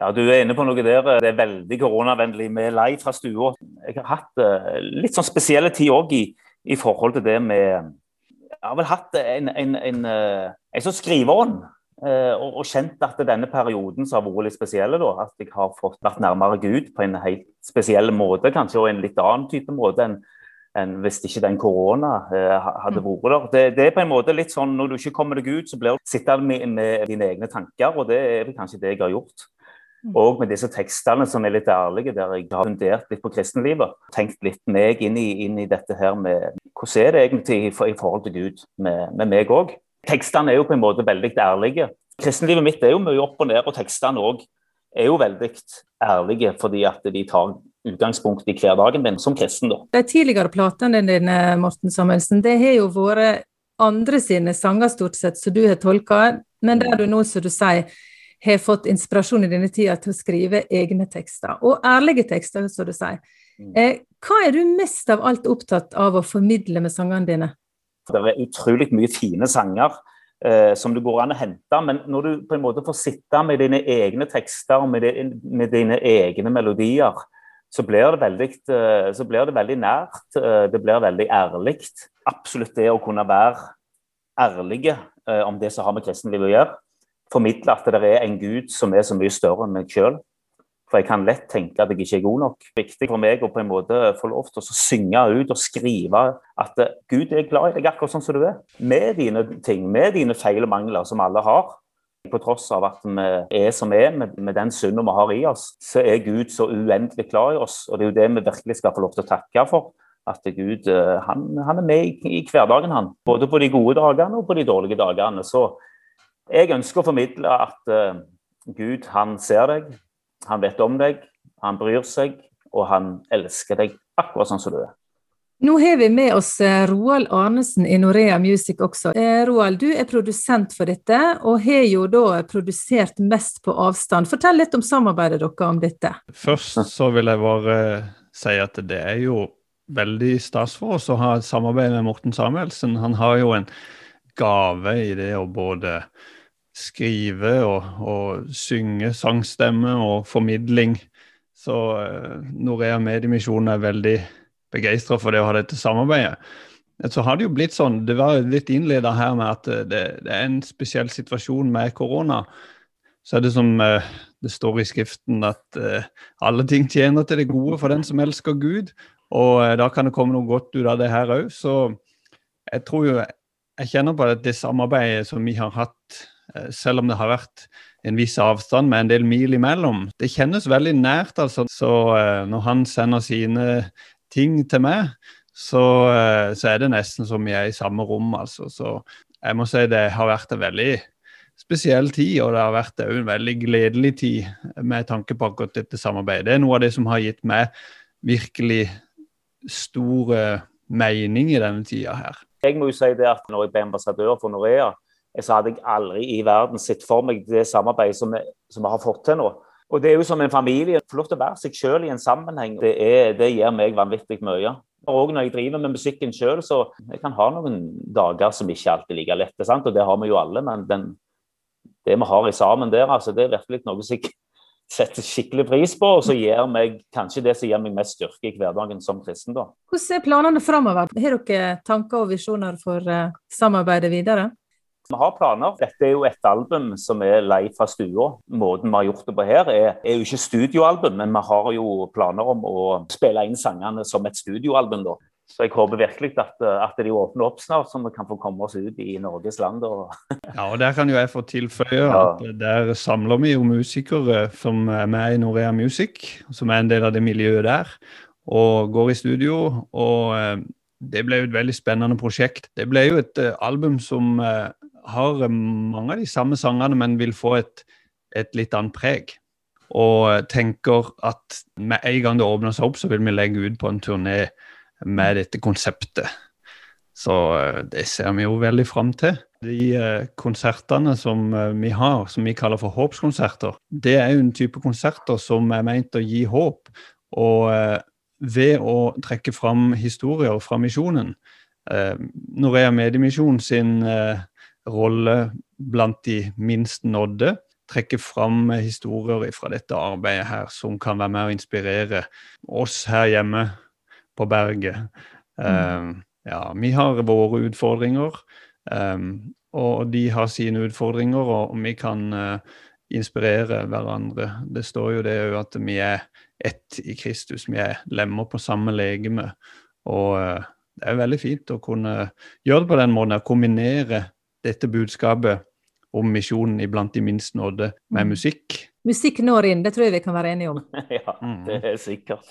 Ja, Du er inne på noe der. Det er veldig koronavennlig med live fra stua. Jeg har hatt uh, litt sånn spesielle tid òg i, i, forhold til det med Jeg har vel hatt en, en, en, uh, en sånn skriveånd. Og, og, kjent at denne perioden som har vært litt spesiell, at jeg har fått vært nærmere Gud på en helt spesiell måte, kanskje, og en litt annen type måte enn enn hvis ikke den korona eh, hadde vært der. Det, det, er på en måte litt sånn når du ikke kommer deg ut, så blir du sittende med, med, dine egne tanker, og det er kanskje det jeg har gjort. Mm. Og med disse tekstene som er litt ærlige, der jeg har fundert litt på kristenlivet. Tenkt litt meg inn i, inn i dette her med hvordan er det egentlig i, i forhold til Gud med, med meg òg. Tekstene er jo på en måte veldig ærlige. Kristenlivet mitt er jo mye opp og ned, og tekstene òg er jo veldig ærlige fordi at de tar utgangspunkt i hverdagen min som kristen. da. De tidligere platene dine, Morten Samuelsen, det har jo vært andre sine sanger stort sett som du har tolka, men der du nå, som du sier, har fått inspirasjon i denne tida til å skrive egne tekster, og ærlige tekster, som du sier. Mm. Eh, hva er du mest av alt opptatt av å formidle med sangene dine? Det er utrolig mye fine sanger eh, som det går an å hente, men når du på en måte får sitte med dine egne tekster, med, de, med dine egne melodier, så blir, det veldig, eh, så blir det veldig nært. Eh, det blir veldig ærlig. Absolutt det å kunne være ærlige eh, om det som har med kristenlivet å gjøre formidle at det er en Gud som er så mye større enn meg sjøl. For jeg kan lett tenke at jeg ikke er god nok. Viktig for meg å på en måte få lov til å synge ut og skrive at Gud er glad i deg akkurat sånn som du er. Med dine ting, med dine feil og mangler som alle har. På tross av at vi er som vi er, med, med den synden vi har i oss, så er Gud så uendelig glad i oss. Og det er jo det vi virkelig skal få lov til å takke for. At Gud eh, han, han er med i, i hverdagen, han. Både på de gode dagene og på de dårlige dagene. Så jeg ønsker å formidle at uh, Gud han ser deg, han vet om deg, han bryr seg, og han elsker deg akkurat sånn som du er. Nå har vi med oss eh, Roald Arnesen i Norea Music også. Eh, Roald, du er produsent for dette, og har jo da produsert mest på avstand. Fortell litt om samarbeidet dere om dette. Først så vil jeg bare si at det er jo veldig stas for oss å ha et samarbeid med Morten Samuelsen. Han har jo en gave i det å både skrive og, og synge sangstemme og formidling. Så uh, Norea Mediemisjon er veldig begeistra for det å ha dette samarbeidet. Så har det jo blitt sånn, Det var litt innleda her med at eh, det, det, er en spesiell situasjon med korona. Så er det som uh, det står i Skriften, at alle ting tjener til det gode for den som elsker Gud. Og da kan det komme noe godt ut av det her òg. Så jeg tror jo jeg kjenner på at det samarbeidet som vi har hatt Eh, selv om det har vært en viss avstand med en del mil imellom. Det kjennes veldig nært, altså. Så eh, når han sender sine ting til meg, så, eh, så er det nesten som vi er i samme rom, altså. Så jeg må si det har vært en veldig spesiell tid, og det har vært en veldig gledelig tid med tanke på akkurat dette samarbeidet. Det er noe av det som har gitt meg virkelig stor mening i denne tida her. Jeg må jo si det at når jeg ble ambassadør for Norea, så hadde jeg aldri i verden sett for meg det samarbeidet som vi, har fått til nå. Og Det er jo som en familie. Få lov til å være seg selv i en sammenheng. Det, er, det gir meg vanvittig mye. Og når jeg driver med musikken sjøl, så jeg kan ha noen dager som ikke alltid er like lette. Sant? Og det har vi jo alle. Men den, det vi har i sammen der, altså, det er virkelig noe som jeg setter skikkelig pris på, og så gir meg kanskje det som gir meg mest styrke i hverdagen som kristen. da. Hvordan er planene framover? Har dere tanker og visjoner for uh, samarbeidet videre? Vi har planer. Dette er jo et album som er lei fra stua. Måten vi har gjort det på her, er, er, jo ikke studioalbum, men vi har jo planer om å spille inn sangene som et studioalbum. da. Så jeg håper virkelig at, at de åpner opp snart, så vi kan få komme oss ut i Norges land. Og ja, og der kan jo jeg få tilføye at der samler vi jo musikere som er med i Norea Music, som er en del av det miljøet der, og går i studio. og eh, det ble jo et veldig spennende prosjekt. Det ble jo et uh, album som uh, har mange av de samme sangene, men vil få et, et litt annet preg. Og tenker at med en gang det åpner seg opp, så vil vi legge ut på en turné med dette konseptet. Så eh, det ser vi jo veldig fram til. De eh, konsertene som eh, vi har, som vi kaller for håpskonserter, det er jo en type konserter som er meint å gi håp. Og ved å trekke fram historier fra misjonen Norea Mediemisjon sin rolle blant de minst nådde, trekke fram historier fra dette arbeidet her som kan være med å inspirere oss her hjemme på berget. Mm. Um, ja, vi har våre utfordringer, um, og de har sine utfordringer, og vi kan uh, inspirere hverandre. Det står jo det at vi er ett i Kristus, vi er lemmer på samme legeme. Og uh, det er veldig fint å kunne gjøre det på den måten, kombinere dette budskapet om misjonen iblant de minst nådde med mm. musikk. Musikk når inn, det tror jeg vi kan være enige om. ja, det er sikkert.